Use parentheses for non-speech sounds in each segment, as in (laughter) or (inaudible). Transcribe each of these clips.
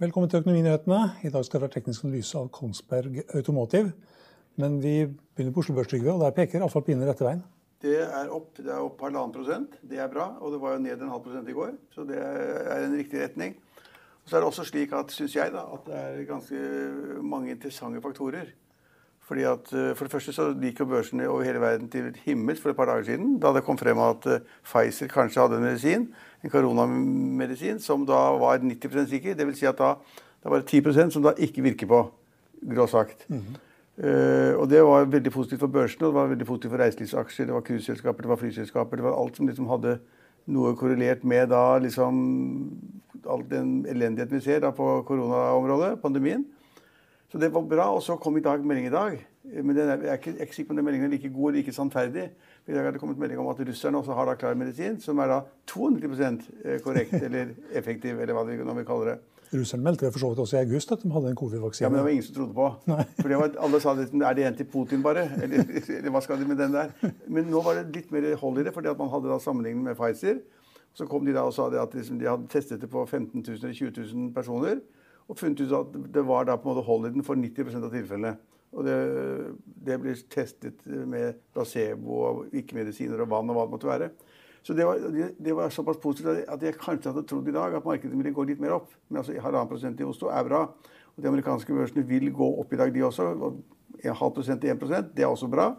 Velkommen til Økonominyhetene. I dag skal det være teknisk analyse av Kongsberg Automotive. Men vi begynner på Oslo Børs, Trygve, og der peker Alfalpine rette veien. Det er opp det er opp halvannen prosent. Det er bra. Og det var jo ned en halv prosent i går. Så det er en riktig retning. Og så er det også slik at, syns jeg, da, at det er ganske mange interessante faktorer. Fordi at, eh, For det første så gikk jo børsene over hele verden til himmels for et par dager siden. Da det kom frem at eh, Pfizer kanskje hadde en medisin, en koronamedisin, som da var 90% sikker. Dvs. Si at da, det var det 10% som da ikke virker på, grått sagt. Mm -hmm. Uh, og Det var veldig positivt for børsene, og det var veldig positivt for reiselivsaksjer, det var cruiseselskaper, det var flyselskaper. Det var alt som liksom hadde noe korrelert med da liksom all den elendigheten vi ser da på koronaområdet, pandemien. Så det var bra. Og så kom i dag melding i dag. Men er, jeg er ikke, jeg er ikke sikker på om den meldingen er like god eller like sannferdig. I dag er det kommet melding om at russerne også har da klar medisin, som er da 290 eh, korrekt (laughs) eller effektiv, eller hva vi kaller kalle det. Russerne meldte det for så vidt også i august at de hadde en covid-vaksine. Ja, Men det var ingen som trodde på. Nei. For var, Alle sa at er det en til Putin, bare? Eller, (laughs) eller, hva skal de med den der? Men nå var det litt mer hold i det, fordi at man hadde da sammenlignet med Pfizer. Så kom de da og sa at liksom, de hadde testet det på 15 000 eller 20 000 personer og funnet ut at det var da på en måte hold i den for 90% av tilfellene. Og det, det blir testet med placebo og ikke-medisiner og vann og hva det måtte være. Så det var, det var, såpass positivt at jeg kanskje hadde trodd i dag at markedet ville gå litt mer opp. Men altså halvannen prosent i Oslo er bra. Og de amerikanske børsene vil gå opp i dag, de også. En halv prosent til 1% det er også bra.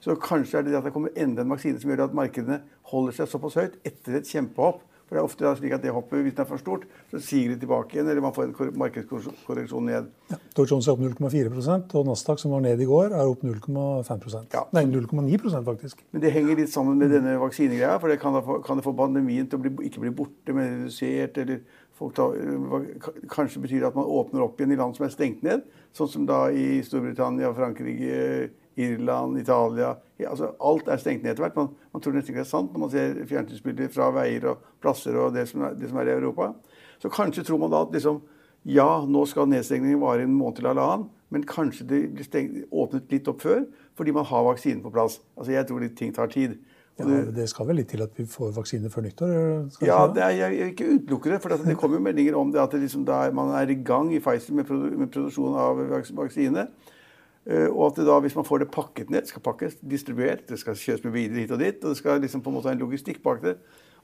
Så kanskje er det det at det kommer enda en vaksine som gjør at markedene holder seg såpass høyt etter et kjempehopp for det er ofte slik at det hoppet, hvis det er for stort, så siger det tilbake igjen, eller man får en markedskorreksjon ned. Ja, Dow Jones er opp 0,4% og Nasdaq, som var ned i går, er opp 0,5 ja. Nei, 0,9% faktisk. Men det henger litt sammen med denne vaksinegreia. For det kan, få, kan det få pandemien til å bli, ikke bli borte, men redusert, eller tar, kanskje betyr det at man åpner opp igjen i land som er stengt ned. Sånn som da i Storbritannia, Frankrike, Irland, Italia ja, altså Alt er stengt ned etter hvert. Man, man, tror nesten ikke det er sant når man ser fjernsynsbilder fra veier og plasser og det som, er, det som er i Europa. Så kanskje tror man da at liksom, ja, nå skal nedstengningen vare en måned eller halvannen, men kanskje det blir stengt, åpnet litt opp før fordi man har vaksinen på plass. Altså Jeg tror ting tar tid. Ja, det skal vel litt til at vi får vaksine før nyttår? ja, det er, jeg, jeg ikke utelukker det. For det kommer jo meldinger om det at det liksom, man er i gang i Pfizer med, produ med produksjon av vaksine. Eh, og at da, hvis man får det pakket ned, skal pakkes, distribuert, det skal kjøres med videre hit og dit, og det skal liksom på en måte ha en logistikk bak det.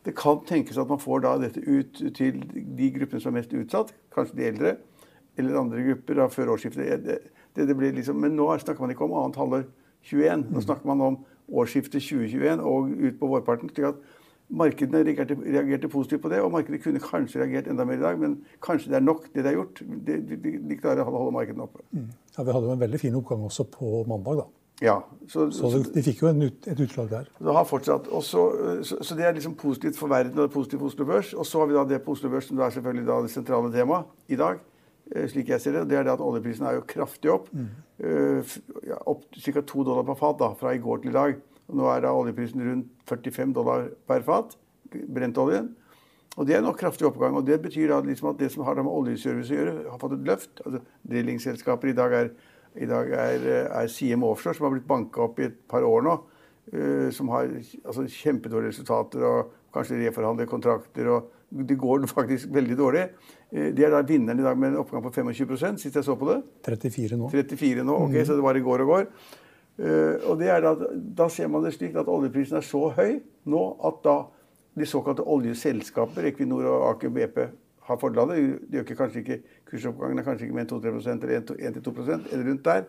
Det kan tenkes at man får da dette ut til de gruppene som er mest utsatt, kanskje de eldre, eller andre grupper da, før årsskiftet. Det, det, det liksom, men nå snakker man ikke om annet halvår 21. Nå snakker man om årsskiftet 2021 og ut på vårparten. slik at Markedene reagerte, reagerte, positivt på det, og markedet kunne kanskje reagert enda mer i dag. Men kanskje det er nok, det de har gjort. De, de, de klarer å holde markedene oppe. Mm. Ja, Vi hadde jo en veldig fin oppgang også på mandag, da. Ja, så, så, de, de fikk jo ut, et utslag der. Det har fortsatt. Også, så, så, det er liksom positivt for verden og positivt for Oslo Børs. Og så har vi da det på Oslo Børs som er selvfølgelig da det sentrale temaet i dag. Eh, slik jeg ser det, det er det at oljeprisen er jo kraftig opp. Mm. Uh, ja, opp ca. to dollar per fat da, fra i går til i dag. Nå er da oljeprisen rundt 45 dollar per fat, brentoljen. Og det er nok kraftig oppgang. og Det betyr da liksom at det som har med oljeservice å gjøre, har fått et løft. Altså Drillingselskaper i dag er, i dag er, er CM Offshore, som har blitt banka opp i et par år nå. Uh, som har altså, kjempedårlige resultater og kanskje reforhandler kontrakter og Det går (laughs) faktisk veldig dårlig. Uh, De er da vinneren i dag med en oppgang på 25% sist jeg så på det. 34 nå. 34 nå, ok, så det var i går og går. Eh, og det er da, da ser man det slik at oljeprisen er så høy nå at da de såkalte oljeselskaper, Equinor og Aker BP, har fordel av det. De øker kanskje ikke kursoppgangen er kanskje ikke mer enn 2-3 eller 1-2% eller rundt der.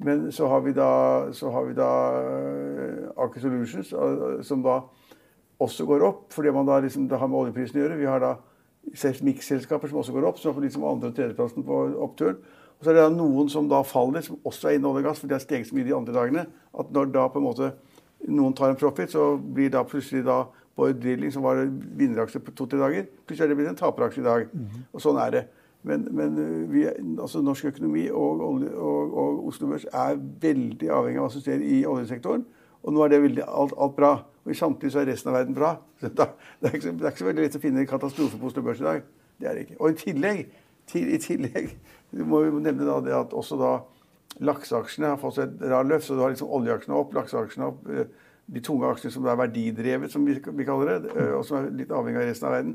Men så har vi da, har vi da eh, Aker Solutions, eh, som da også går opp, fordi man da liksom, det har med oljeprisen å gjøre. Vi har da selskaper som også går opp, som er på liksom andre- og tredjeplassen på oppturen. Og så er det da noen som da faller, som også er innen olje og gass, for de har steget så mye de andre dagene. At når da på en måte noen tar en profit, så blir da plutselig da Borr Drilling, som var vinneraksje på to-tre dager, plutselig er det blitt en taperaksje i dag. Og sånn er det. Men, men øh, vi, altså norsk økonomi og, olje, og, og Oslo Børs er veldig avhengig av hva som skjer i oljesektoren. Og nå er det veldig, alt, alt bra. Og samtidig så er resten av verden bra. Så da, det, er ikke, det er ikke så veldig lett å finne en katastrofe på Oslo Børs i dag. Det er det ikke. Og i tillegg, til, i tillegg må vi nevne det at også da lakseaksjene har fått seg et rar løft. Så du har liksom oljeaksjene opp, lakseaksjene opp. eh, De tunge aksjene som er verdidrevet, som vi, kaller det, og som er litt avhengig av resten av verden.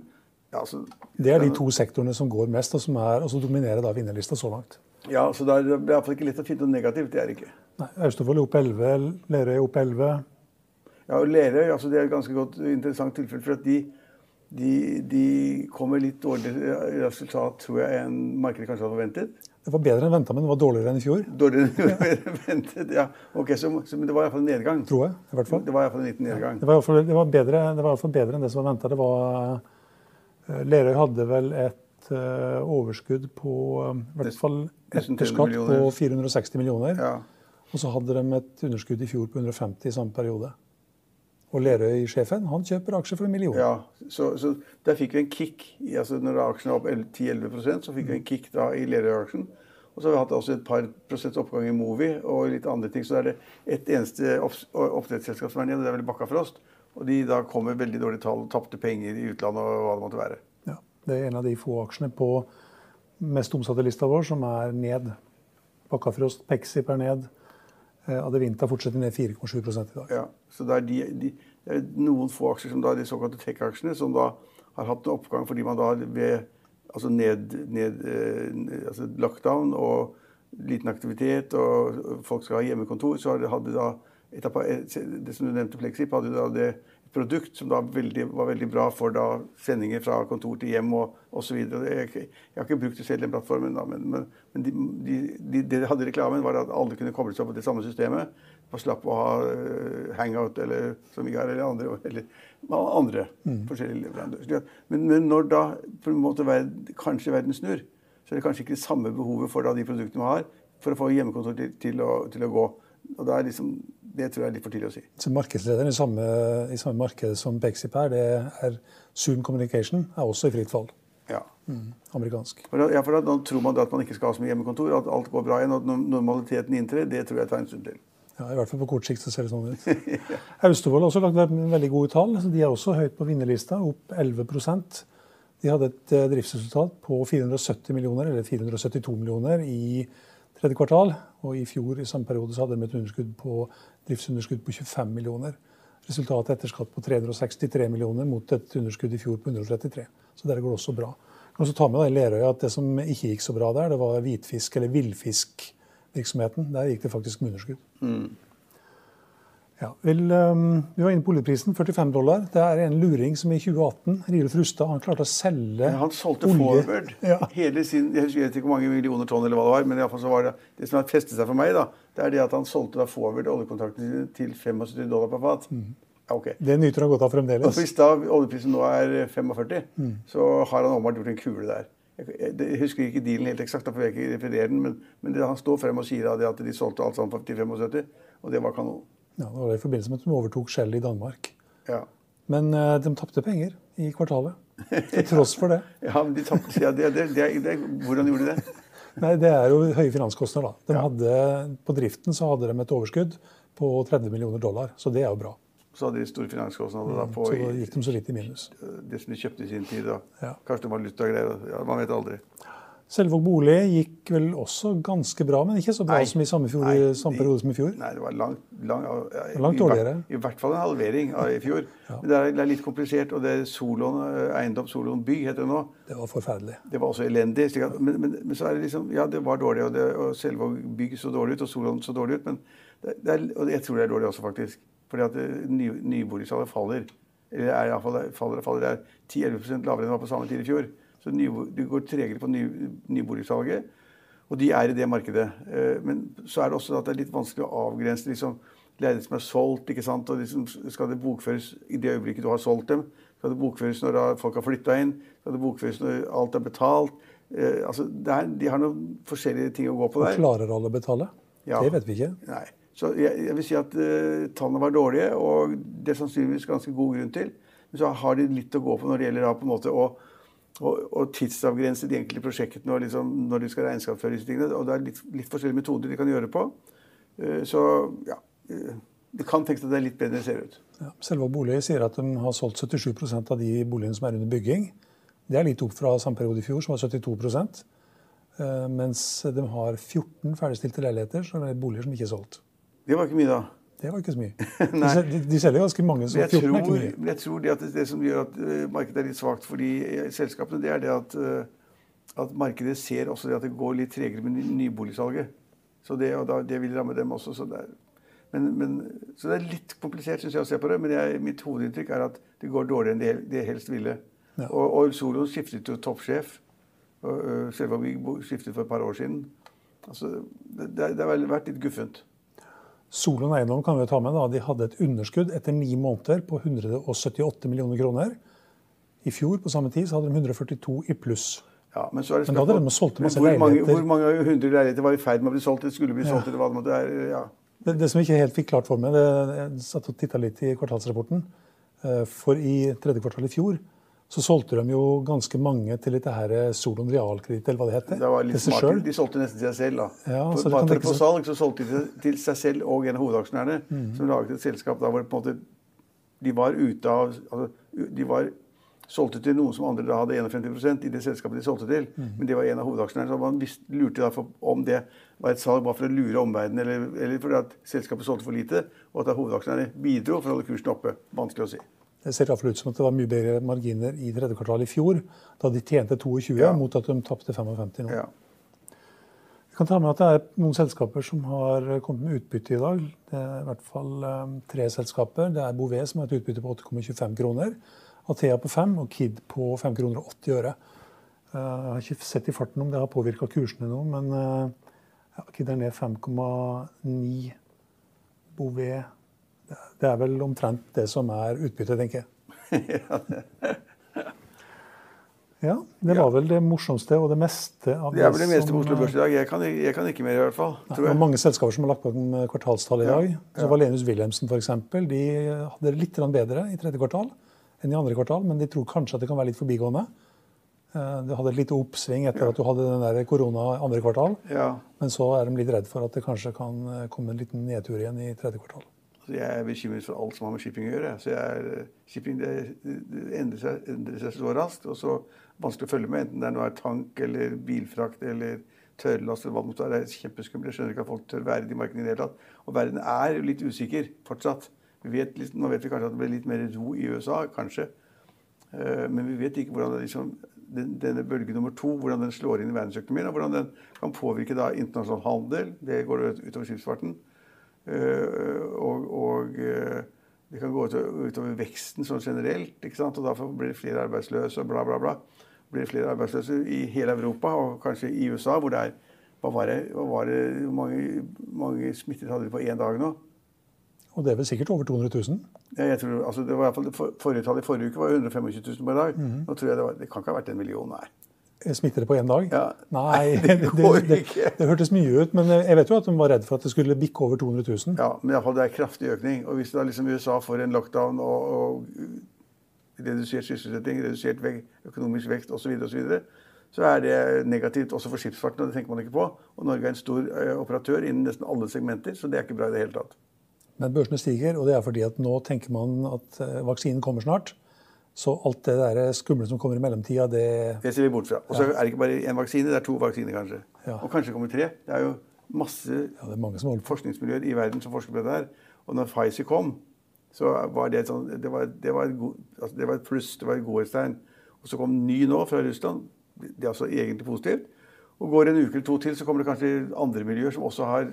Ja, så, Det er de to sektorene som går mest, og som er, og som dominerer da vinnerlista så langt. ja, så det er, det er i hvert fall ikke lett å finne noe negativt. Det er det ikke. Nei, Austevoll er opp 11, Lerøy er opp 11. Ja, og Lerøy altså det er et ganske godt interessant tilfelle. For at de, de, de kommer litt dårligere resultat, tror jeg, enn markedet kanskje hadde forventet. Det var bedre enn venta, men det var dårligere enn i fjor, Dårligere enn ventet, ja. Ok, så, så, Men det var iallfall en nedgang. tror jeg. i hvert fall. Det var i hvert fall en liten nedgang. Det var i hvert fall, bedre, bedre enn det som var venta. Lerøy hadde vel et uh, overskudd på eh, i hvert fall etter skatt på 460 millioner. Ja. Og så hadde de et underskudd i fjor på 150 i samme periode. Og Lerøy-sjefen han kjøper aksjer for en million. ja så, så der fikk vi en kick. altså Når aksjen var opp 10-11% så fikk vi en kick da i Lerøy-aksjen. Og så har vi hatt også et par prosents oppgang i Movi og litt andre ting. Så er det ett eneste oppdrettsselskap som er nede, det er vel Bakkafrost. Og de da kom med veldig dårlige tall, tapte penger i utlandet og hva det måtte være. Ja, det er en av de få aksjene på mest omsatte lista vår som er ned. Bakkafrost, Pexip er ned. Eh, Adevinta fortsetter ned 4,7 i dag. Ja, så det er, de, de, det er noen få aksjer, som da, de såkalte tech-aksjene, som da har hatt en oppgang fordi man da ved altså ned, ned, eh, altså lockdown og liten aktivitet, og folk skal ha hjemmekontor, så hadde da et det som du nevnte, Plexip, hadde da det et produkt som da veldig, var veldig bra for da sendinger fra kontor til hjem og osv. Jeg, jeg har ikke brukt det selv, den plattformen, da, men, men, men de, de, de, det de hadde i reklamen, var at alle kunne koble seg opp på det samme systemet. Og slapp å ha eh, hangout eller som vi har, eller andre, (laughs) eller andre forskjellige leverandører. Men, men når da på en måte verden, kanskje verden snur, så er det kanskje ikke det samme behovet for da de produktene man har, for å få hjemmekontor til, til, å, til å gå. Og da er liksom, Det tror jeg er litt for tidlig å si. Så Markedslederen i samme, i samme marked som Pexip her, det er Zoom Communication, er også i fritt fall. Ja. Amerikansk. For ja, for da, tror man at man ikke skal ha så mye hjemmekontor, at alt går bra igjen, og at normaliteten inntrer. Det tror jeg tar en stund til. Ja, I hvert fall på kort sikt så ser det sånn ut. (laughs) Austevoll har også lagt en veldig gode tall. så De er også høyt på vinnerlista, opp 11% De hadde et eh, driftsresultat på 470 millioner, eller 472 millioner i tredje kvartal. Og i fjor i samme periode så hadde de et underskudd på, driftsunderskudd på 25 millioner. Resultatet etter skatt på 363 millioner mot et underskudd i fjor på 133. Så der går det også bra. Jeg kan også ta med da at Det som ikke gikk så bra der, det var hvitfisk- eller villfiskvirksomheten. Der gikk det faktisk med underskudd. Ja, vel, um, Vi var inne på oljeprisen, 45 dollar. Det er en luring som i 2018, Rilf Rustad, han klarte å selge olje. han solgte olje. forward (laughs) Ja. hele sin Jeg husker vet ikke hvor mange millioner tonn eller hva det var, men i fall så var det det som har festet seg for meg, da, det er det at han solgte da forward oljekontraktene sine til 75 dollar per fat. Ja, ok. Det nyter han godt av fremdeles. Og hvis da oljeprisen nå er 45, så har han åpenbart gjort en kule der. Jeg, husker ikke dealen helt eksakt, derfor vil jeg ikke referere den, men, men det, han står frem og sier da det at de solgte alt sammen til 75, og det var kanon. Ja, det var det i forbindelse med at de overtok Shell i Danmark. Ja. Men uh, de tapte penger i kvartalet. Til tross for det. (laughs) ja, men de tapte ja, det, det, det, det, Hvordan gjorde de det? (laughs) Nei, Det er jo høye finanskostnader. da. De Ja. hadde, på driften så hadde de et overskudd på 30 millioner dollar, så det er jo bra. Så hadde de store finanskostnader da på Så da gikk de så litt i minus. det som de kjøpte i sin tid. Da. Ja. Kanskje det var valutagreier. Ja, man vet aldri. Selvåg bolig gikk vel også ganske bra, men ikke så bra Nei. som i samme, fjor, Nei, samme periode som i fjor. Nei, det var langt, langt, ja, Langt dårligere. I hvert fall en halvering av i fjor. Men det er, det er litt komplisert. Og det er Solon eh, eiendom, Solon bygg heter det nå. Det var forferdelig. Det var også elendig. At, men, men, men så er det liksom Ja, det var dårlig, og, det, og Selvåg bygg så dårlig ut, og Solon så dårlig ut. Men det, det er, og jeg tror det er dårlig også, faktisk. Fordi at eh, ny, nyboligsalget faller. Eller er i hvert fall, faller, faller. Det er 10-11 lavere enn det var på samme tid i fjor. Så det går tregere på ny, nyboligsalget. Og de er i det markedet. Eh, Men så er det også at det er litt vanskelig å avgrense liksom, leiligheter som er solgt. ikke sant? Og liksom, Skal det bokføres i det øyeblikket du har solgt dem? Skal det bokføres når folk har flytta inn? Skal det bokføres når alt er betalt? Eh, altså, er, De har noen forskjellige ting å gå på der. Og klarer alle å betale? Ja. Det vet vi ikke. Nei. Så jeg, jeg vil si at eh, tallene var dårlige, og det er sannsynligvis ganske god grunn til. Men så har de litt å gå på når det gjelder da på en måte å, å, å tidsavgrense de enkelte prosjektene og liksom, når de skal regnskapsføre disse tingene. Og det er litt, litt forskjellige metoder de kan gjøre på. Eh, så ja eh, Det kan tenkes at det er litt bedre det ser ut. Ja. Selvåg bolig sier at de har solgt 77% av de boligene som er under bygging. Det er litt opp fra samme periode i fjor, som var 72 eh, Mens de har 14 ferdigstilte leiligheter, som er boliger som ikke er solgt. Det var ikke mye, da. Det var ikke så mye. (laughs) De, de, selger ganske mange, så Men jeg 14 er ikke mye. jeg tror det, det, det som gjør at eh, markedet er litt svakt for de eh, selskapene, det er det at, eh, at markedet ser også det at det går litt tregere med nyboligsalget. Så det, og da, det vil ramme dem også. Så det er, men, men, så det er litt komplisert synes jeg, å se på det, men jeg, mitt hovedinntrykk er at det går dårligere enn de, de helst ville. Ja. Og, og Solon skiftet jo toppsjef. selv om vi skiftet for et par år siden. Altså, det, det, det har vært litt guffent. Solon Eiendom kan vi ta med. da. De hadde et underskudd etter ni måneder på 178 millioner kroner. I fjor på samme tid så hadde de 142 i pluss. Ja, men, så er det Men da hadde de solgt masse hvor mange, leiligheter. hvor mange hundre leiligheter var i ferd med å bli solgt? Det skulle bli solgt, eller hva det måtte være. Ja. Det, det som jeg ikke helt fikk klart for meg, det, jeg satt og titta litt i kvartalsrapporten. eh, For i tredje kvartal i fjor så solgte de jo ganske mange til dette her Solon Realkreditt, eller hva det heter. Det var litt smart. De solgte nesten til seg selv. da. Ja, på, så det for på salg så solgte de til, seg selv og en av hovedaksjonærene, mm. som laget et selskap da hvor på en måte de var ute av altså, De var solgte til noen som andre da hadde 51% i det selskapet de solgte til. Mm. Men det var en av hovedaksjonærene. Så man visste, lurte for, om det var et salg bare for å lure omverdenen, eller, eller fordi at selskapet solgte for lite, og at da hovedaksjonærene bidro for å holde kursen oppe. Vanskelig å si. Det ser iallfall ut som at det var mye bedre marginer i tredje kvartal i fjor, da de tjente 22, Ja. mot at de tapte 55 nå. Ja. Jeg kan ta med at det er noen selskaper som har kommet med utbytte i dag. Det er i hvert fall eh, tre selskaper. Det er Bouvet som har et utbytte på 8,25 kroner. Athea på 5 og Kid på 5 kroner og 80 øre. Eh, Jeg har ikke sett i farten om det har påvirka kursene nå, men eh, ja, Kid er ned 5,9. Bouvet det er- er vel omtrent det som er utbyttet, tenker jeg. Ja, det var vel det morsomste og det meste av Det er vel det meste på Oslo eh, Børs i dag. Jeg kan, jeg kan ikke mer, i hvert fall. det Tror var jeg. mange selskaper som har lagt på den kvartalstall i Ja, dag. Så ja. Valenius Wilhelmsen for eksempel, de hadde det litt bedre i tredje kvartal enn i andre kvartal, men de tror kanskje at det kan være litt forbigående. Du Det hadde et lite oppsving etter at du hadde den der korona andre kvartal, Ja. men så er de litt redd for at det kanskje kan eh, komme en liten nedtur igjen i tredje kvartal. Jeg er bekymret for alt som har med shipping å gjøre. Så er, shipping det, det endrer, seg, endrer seg så raskt og så vanskelig å følge med. Enten det er noe er tank eller bilfrakt eller tørrlast eller hva det måtte være. Det er kjempeskummelt. Jeg skjønner ikke at folk tør være i de markedene i det hele tatt. Og verden er jo litt usikker fortsatt. Vet, litt- nå vet vi kanskje at det blir litt mer ro i USA, kanskje. Eh, Men vi vet ikke hvordan liksom, den, denne bølge nummer to hvordan den slår inn i verdensøkonomien, og hvordan den kan påvirke da internasjonal handel. Det går utover skipsfarten. Eh, og, og eh, det kan gå utover, veksten sånn generelt. ikke sant? Og derfor blir det flere arbeidsløse og bla, bla, bla. Blir det flere arbeidsløse i hele Europa og kanskje i USA, hvor det er hva var det, hva var det Hvor mange, mange smittede hadde de på én dag nå? Og det er vel sikkert over 200 000? Ja, jeg tror, altså det var i hvert fall, for, Forrige tallet i forrige uke var 125 000 per dag. Mhm. Nå tror jeg det, var, det kan ikke ha vært en million, nei. Smittede på én dag? Ja. Nei, Det går ikke. det, det, det hørtes mye ut. Men jeg vet jo at de var redd for at det skulle bikke over 200 000. Ja, men i alle fall, det er kraftig økning. Og hvis da liksom USA får en lockdown og, og redusert sysselsetting, redusert vek, økonomisk vekst osv., så, videre, så, så er det negativt også for skipsfarten, og det tenker man ikke på. Og Norge er en stor eh, operatør innen nesten alle segmenter, så det er ikke bra i det hele tatt. Men børsene stiger, og det er fordi at nå tenker man at eh, vaksinen kommer snart. Så alt det der skumle som kommer i mellomtida, det Det ser vi bort fra. Og så er det ikke bare én vaksine, det er to vaksiner kanskje. Ja. Og kanskje kommer tre. Det er jo masse Ja, det er forskningsmiljøer i verden som forsker på det der. Og når Pfizer kom, så var det et sånn Det var, det var, et, god, altså det var et pluss, det var et godhetstegn. Og så kom ny nå fra Russland. Det er altså egentlig positivt. Og går en uke eller to til, så kommer det kanskje andre miljøer som også har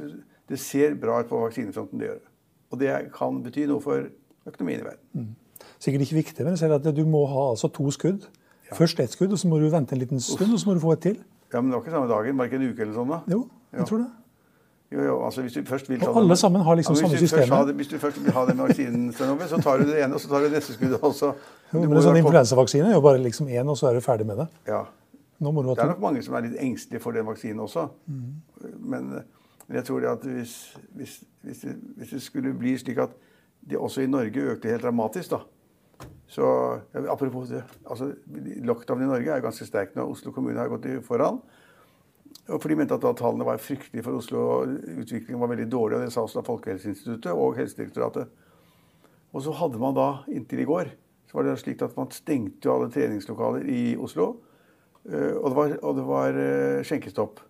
Det ser bra ut på vaksinefronten, det gjør det. Og det kan bety noe for økonomien i verden. Sikkert ikke viktig, men jeg ser at du må ha altså to skudd. Først ett skudd, og så må du vente en liten stund, og så må du få et til. Ja, Men det var ikke samme dagen, var det ikke en uke eller sånn, da? Jo, jeg Ja. tror det. Jo, jo, altså hvis du først vil Og alle sammen har liksom Ja, samme systemet. Hvis du først vil ha den vaksinen, så tar du det ene, og så tar du neste skuddet også. Jo, men en sånn influensavaksine er jo bare liksom én, og så er du ferdig med det. Ja. Det er nok mange som er litt engstelige for den vaksinen også. Mm. Men, men jeg tror det at hvis, hvis, hvis, det, hvis det skulle bli slik at det også i Norge økte helt dramatisk, da så ja, Apropos det. altså Lockdown i Norge er jo ganske sterk nå. Oslo kommune har gått i foran. Og for de mente at da tallene var fryktelige for Oslo, og utviklingen var veldig dårlig. Og det sa også da Folkehelseinstituttet og Helsedirektoratet. Og så hadde man da, inntil i går, så var det slik at man stengte jo alle treningslokaler i Oslo. Eh, Og det var, og det var eh, skjenkestopp.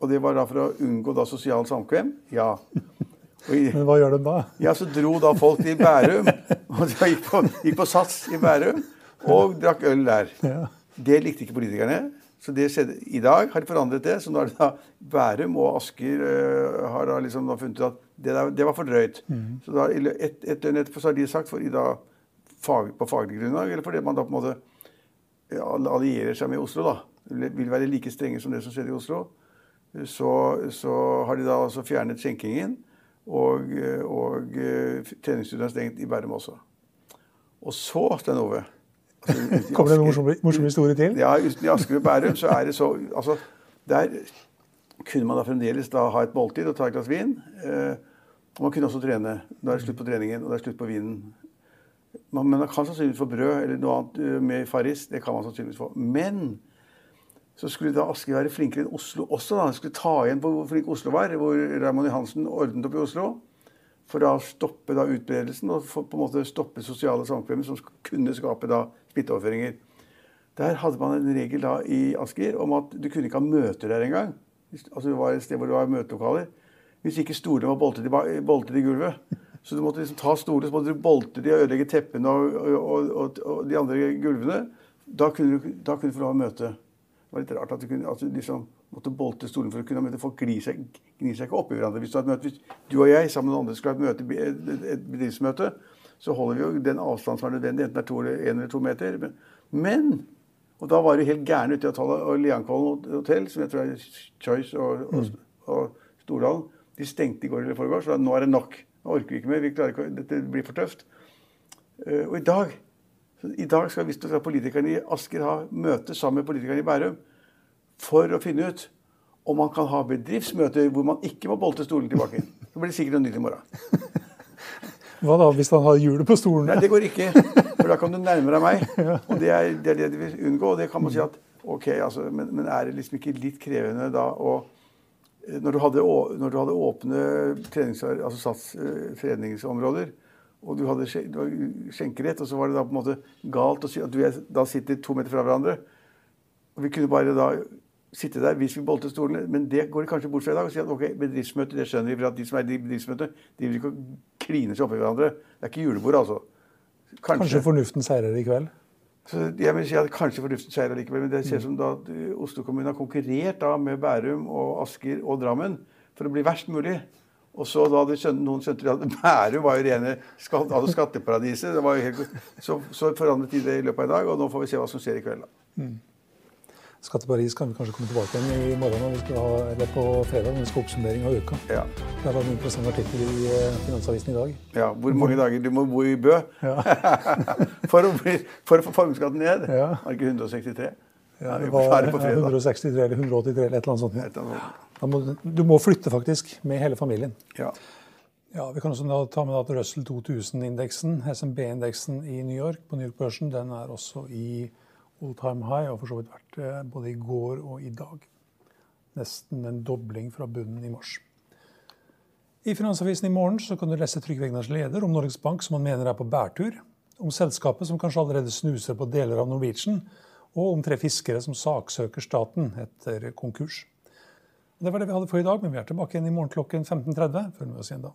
Og det var da for å unngå da sosial samkvem? Ja. (laughs) I, Men hva gjør de da? ja, så dro da folk til Bærum, (laughs) og de gikk på, gikk på Sats i Bærum og drakk øl der. Ja. Det likte ikke politikerne. Så det skjedde. I dag har de forandret det. Så nå er det da Bærum og Asker uh, har da liksom da funnet ut at det, der, det var for drøyt. Så da et, et døgn etterpå så har de sagt, for i dag, fag, på faglig grunnlag, eller fordi man da på en måte allierer seg med Oslo, da, vil være like strenge som det som skjedde i Oslo, så, så har de da altså fjernet skjenkingen. Og, eh, og eh, treningsstudioet er stengt i Bærum også. Og så, Stein Ove altså, (laughs) Kommer det en morsom, morsom historie til? ja, uten i Asker og Bærum så er det så altså, Der kunne man da fremdeles da ha et måltid og ta et glass vin. Eh, og man kunne også trene. Da er det slutt på treningen, og det er slutt på vinen. Man, men man kan sannsynligvis få brød eller noe annet eh, med Farris. Det kan man sannsynligvis få. Men så skulle da Asker være flinkere enn Oslo også. da. De skulle ta igjen på hvor flink Oslo var, hvor Raymond Johansen ordnet opp i Oslo. For å stoppe da utbredelsen og for, på en måte stoppe sosiale samkvemmer som kunne skape da smitteoverføringer. Der hadde man en regel da i Asker om at du kunne ikke ha møter der engang. Altså det var et sted hvor det var møtelokaler. Hvis ikke stolene var boltet i, boltet i gulvet. Så du måtte liksom ta stolene, så måtte du bolte de og ødelegge teppene og, og, og, og de andre gulvene. Da kunne, du, da kunne du få lov å møte. Det var litt rart at du kunne, du liksom måtte bolte stolen for å kunne ha møte. Folk gnir seg, gnir seg ikke opp i hverandre. Hvis du, møte, hvis du og jeg sammen med andre skulle ha et, møte, et, bedriftsmøte, så holder vi jo den avstanden som er nødvendig, enten det er to eller en eller to meter. Men, men og da var det helt gæren ute i Atala og Liankollen hotell, som jeg tror er Choice og, og, og Stordalen. De stengte i går eller foregår, så da, nå er det nok. Nå orker vi ikke mer. vi klarer ikke, Dette blir for tøft. Uh, og i dag I dag skal visstnok politikerne i Asker ha møte sammen med politikerne i Bærum for å finne ut om man kan ha bedriftsmøter hvor man ikke må bolte stolen tilbake. (laughs) Det blir sikkert noe nytt i morgen. Hva da hvis han har hjulet på stolen? Nei, det går ikke. For da kan du nærme deg meg. (laughs) Og det er det, er det de vil unngå. Og det kan man si at ok, altså, men, men er det liksom ikke litt krevende da å når du, hadde, når du hadde åpne trenings, altså sats, eh, treningsområder, og du hadde skjenkerett, og så var det da på en måte galt å si at du da sitter to meter fra hverandre og Vi kunne bare da sitte der hvis vi bolter stolene, men det går de kanskje bort fra i dag. og si at ok, bedriftsmøte, det skjønner vi, for at de som er i bedriftsmøte, de vil ikke kline seg oppi hverandre. Det er ikke julebord, altså. Kanskje fornuften seirer i kveld? Så jeg vil si at Kanskje fornuften seier likevel, men det ser ut som da at uh, Oslo kommune har konkurrert da med Bærum og Asker og Drammen for å bli verst mulig. Og så da hadde skjønt, noen skjønte at (laughs) Bærum var jo rene skatt, altså skatteparadiset. Det var jo helt, så, så forandret de det i løpet av i dag, og nå får vi se hva som skjer i kveld. da. Skatteparis kan vi kanskje komme tilbake igjen i morgen når vi skal ha, eller på fredag når vi skal ha oppsummering av uka. Ja. Det var en interessant artikkel i eh, Finansavisen i dag. ja. Hvor mange dager du må bo i Bø (laughs) bli, for å få formuesskatten ned? Ja. Var ikke 163? Ja, det var på 163 eller 183 eller et eller annet sånt. Et eller annet. Må, du må flytte faktisk med hele familien. Ja. Ja, Vi kan også ta med at Russell 2000-indeksen, SMB-indeksen i New York, på New York-børsen, den er også i all time high, og for så vidt vært det både i går og i dag. Nesten en dobling fra bunnen i mars. I Finansavisen i morgen så kan du lese Trygve Egnars leder om Norges Bank, som han mener er på bærtur. om selskapet som kanskje allerede snuser på deler av Norwegian, og om tre fiskere som saksøker staten etter konkurs. Det var det vi hadde for i dag, men vi er tilbake igjen i morgen klokken 15.30. Følg med oss igjen da.